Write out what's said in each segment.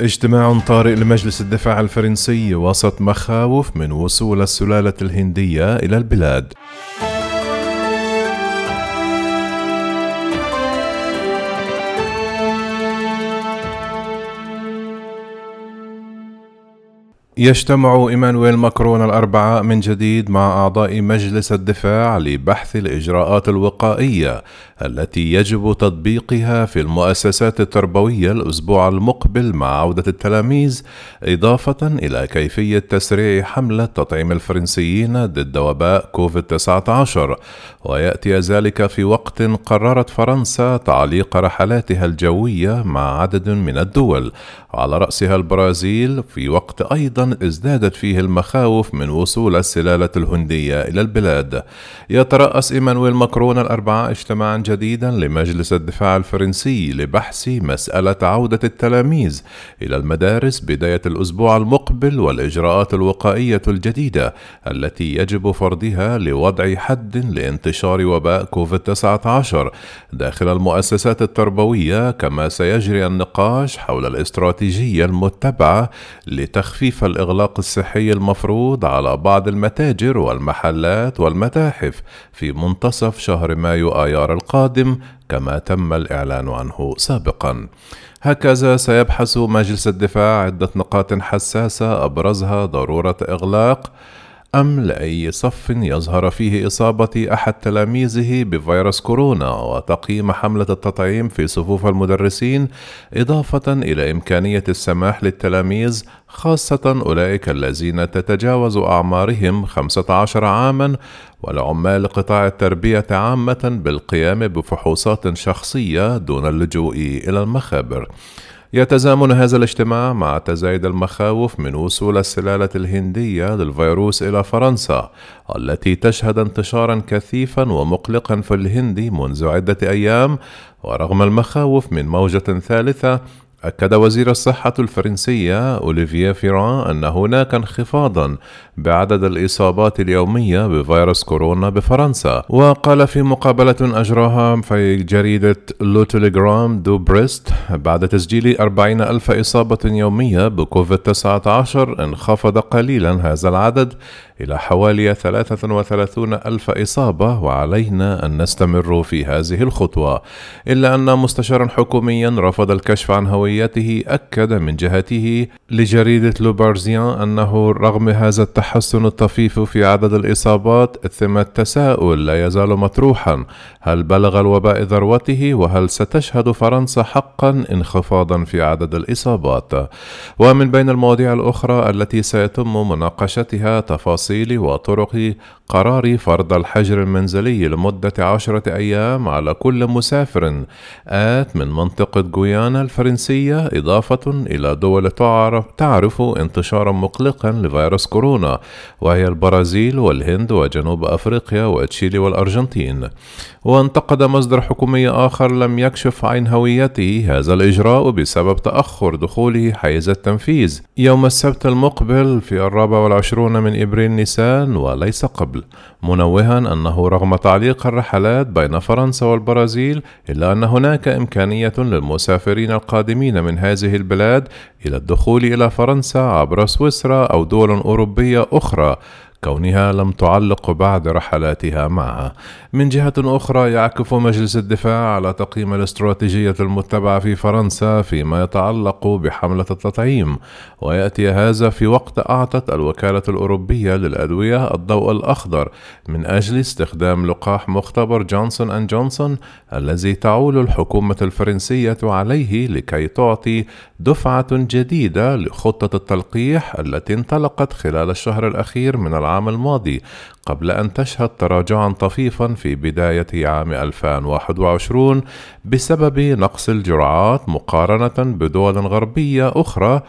اجتماع طارئ لمجلس الدفاع الفرنسي وسط مخاوف من وصول السلالة الهندية إلى البلاد. يجتمع إيمانويل ماكرون الأربعاء من جديد مع أعضاء مجلس الدفاع لبحث الإجراءات الوقائية التي يجب تطبيقها في المؤسسات التربوية الأسبوع المقبل مع عودة التلاميذ، إضافة إلى كيفية تسريع حملة تطعيم الفرنسيين ضد وباء كوفيد-19 ويأتي ذلك في وقت قررت فرنسا تعليق رحلاتها الجوية مع عدد من الدول، على رأسها البرازيل في وقت أيضا ازدادت فيه المخاوف من وصول السلالة الهندية إلى البلاد. يترأس إيمانويل ماكرون الأربعاء اجتماعا جديدا لمجلس الدفاع الفرنسي لبحث مسألة عودة التلاميذ إلى المدارس بداية الأسبوع المقبل والإجراءات الوقائية الجديدة التي يجب فرضها لوضع حد لانتشار وباء كوفيد-19 داخل المؤسسات التربوية كما سيجري النقاش حول الاستراتيجية المتبعة لتخفيف الإغلاق الصحي المفروض على بعض المتاجر والمحلات والمتاحف في منتصف شهر مايو آيار القادم كما تم الإعلان عنه سابقا. هكذا سيبحث مجلس الدفاع عدة نقاط حساسة أبرزها ضرورة إغلاق. أم لأي صف يظهر فيه إصابة أحد تلاميذه بفيروس كورونا وتقييم حملة التطعيم في صفوف المدرسين إضافة إلى إمكانية السماح للتلاميذ خاصة أولئك الذين تتجاوز أعمارهم 15 عامًا ولعمال قطاع التربية عامة بالقيام بفحوصات شخصية دون اللجوء إلى المخابر. يتزامن هذا الاجتماع مع تزايد المخاوف من وصول السلالة الهندية للفيروس إلى فرنسا التي تشهد انتشارا كثيفا ومقلقا في الهند منذ عدة أيام ورغم المخاوف من موجة ثالثة أكد وزير الصحة الفرنسية أوليفييه فيران أن هناك انخفاضا بعدد الإصابات اليومية بفيروس كورونا بفرنسا. وقال في مقابلة أجراها في جريدة لو تيليغرام دو بريست بعد تسجيل أربعين ألف إصابة يومية بكوفيد 19 انخفض قليلا هذا العدد إلى حوالي 33 ألف إصابة وعلينا أن نستمر في هذه الخطوة. إلا أن مستشارا حكوميا رفض الكشف عن هويته أكد من جهته لجريدة لوباريزيان أنه رغم هذا التحسن الطفيف في عدد الإصابات ثم التساؤل لا يزال مطروحا. هل بلغ الوباء ذروته؟ وهل ستشهد فرنسا حقا انخفاضا في عدد الإصابات؟ ومن بين المواضيع الأخرى التي سيتم مناقشتها تفاصيل وطرق قرار فرض الحجر المنزلي لمدة عشرة أيام على كل مسافر. آت من منطقة غويانا الفرنسية. إضافة إلى دول تعرف انتشارا مقلقا لفيروس كورونا وهي البرازيل والهند وجنوب أفريقيا وتشيلي والأرجنتين. وانتقد مصدر حكومي آخر لم يكشف عن هويته هذا الإجراء بسبب تأخر دخوله حيز التنفيذ يوم السبت المقبل في الرابع والعشرون من إبريل نيسان وليس قبل. منوها أنه رغم تعليق الرحلات بين فرنسا والبرازيل إلا أن هناك إمكانية للمسافرين القادمين من هذه البلاد إلى الدخول إلى فرنسا عبر سويسرا أو دول أوروبية أخرى. كونها لم تعلق بعد رحلاتها معها. من جهة أخرى يعكف مجلس الدفاع على تقييم الاستراتيجية المتبعة في فرنسا فيما يتعلق بحملة التطعيم ويأتي هذا في وقت أعطت الوكالة الأوروبية للأدوية الضوء الأخضر من أجل استخدام لقاح مختبر جونسون أند جونسون الذي تعول الحكومة الفرنسية عليه لكي تعطي دفعة جديدة لخطة التلقيح التي انطلقت خلال الشهر الأخير من العام الماضي قبل أن تشهد تراجعا طفيفا في بداية عام 2021 بسبب نقص الجرعات مقارنة بدول غربية أخرى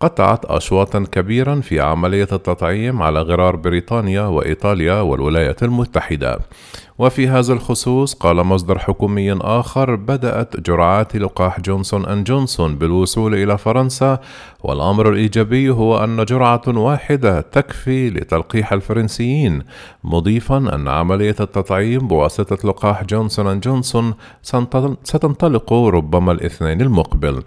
قطعت أشواطا كبيرا في عملية التطعيم على غرار بريطانيا وإيطاليا والولايات المتحدة. وفي هذا الخصوص قال مصدر حكومي آخر بدأت جرعات لقاح جونسون أند جونسون بالوصول إلى فرنسا. والأمر الإيجابي هو أن جرعة واحدة تكفي لتلقيح الفرنسيين مضيفا أن عملية التطعيم بواسطة لقاح جونسون أند جونسون ستنطلق ربما الاثنين المقبل.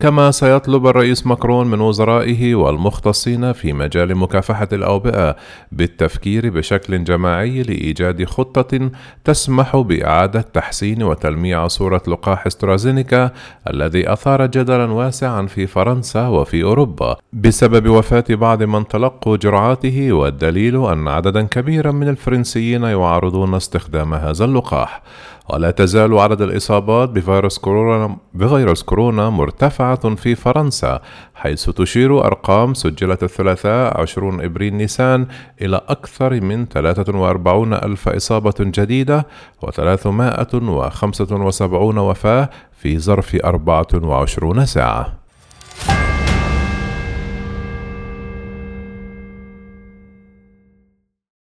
كما سيطلب الرئيس ماكرون من وزرائه والمختصين في مجال مكافحة الأوبئة بالتفكير بشكل جماعي لإيجاد خطة تسمح بإعادة تحسين وتلميع صورة لقاح استرازينيكا الذي أثار جدلا واسعا في فرنسا وفي أوروبا. بسبب وفاة بعض من تلقوا جرعاته والدليل أن عددا كبيرا من الفرنسيين يعارضون استخدام هذا اللقاح. ولا تزال عدد الإصابات بفيروس كورونا بفيروس كورونا مرتفعة في فرنسا حيث تشير أرقام سجلت الثلاثاء 20 إبريل نيسان إلى أكثر من 43 ألف إصابة جديدة و375 وفاة في ظرف 24 ساعة.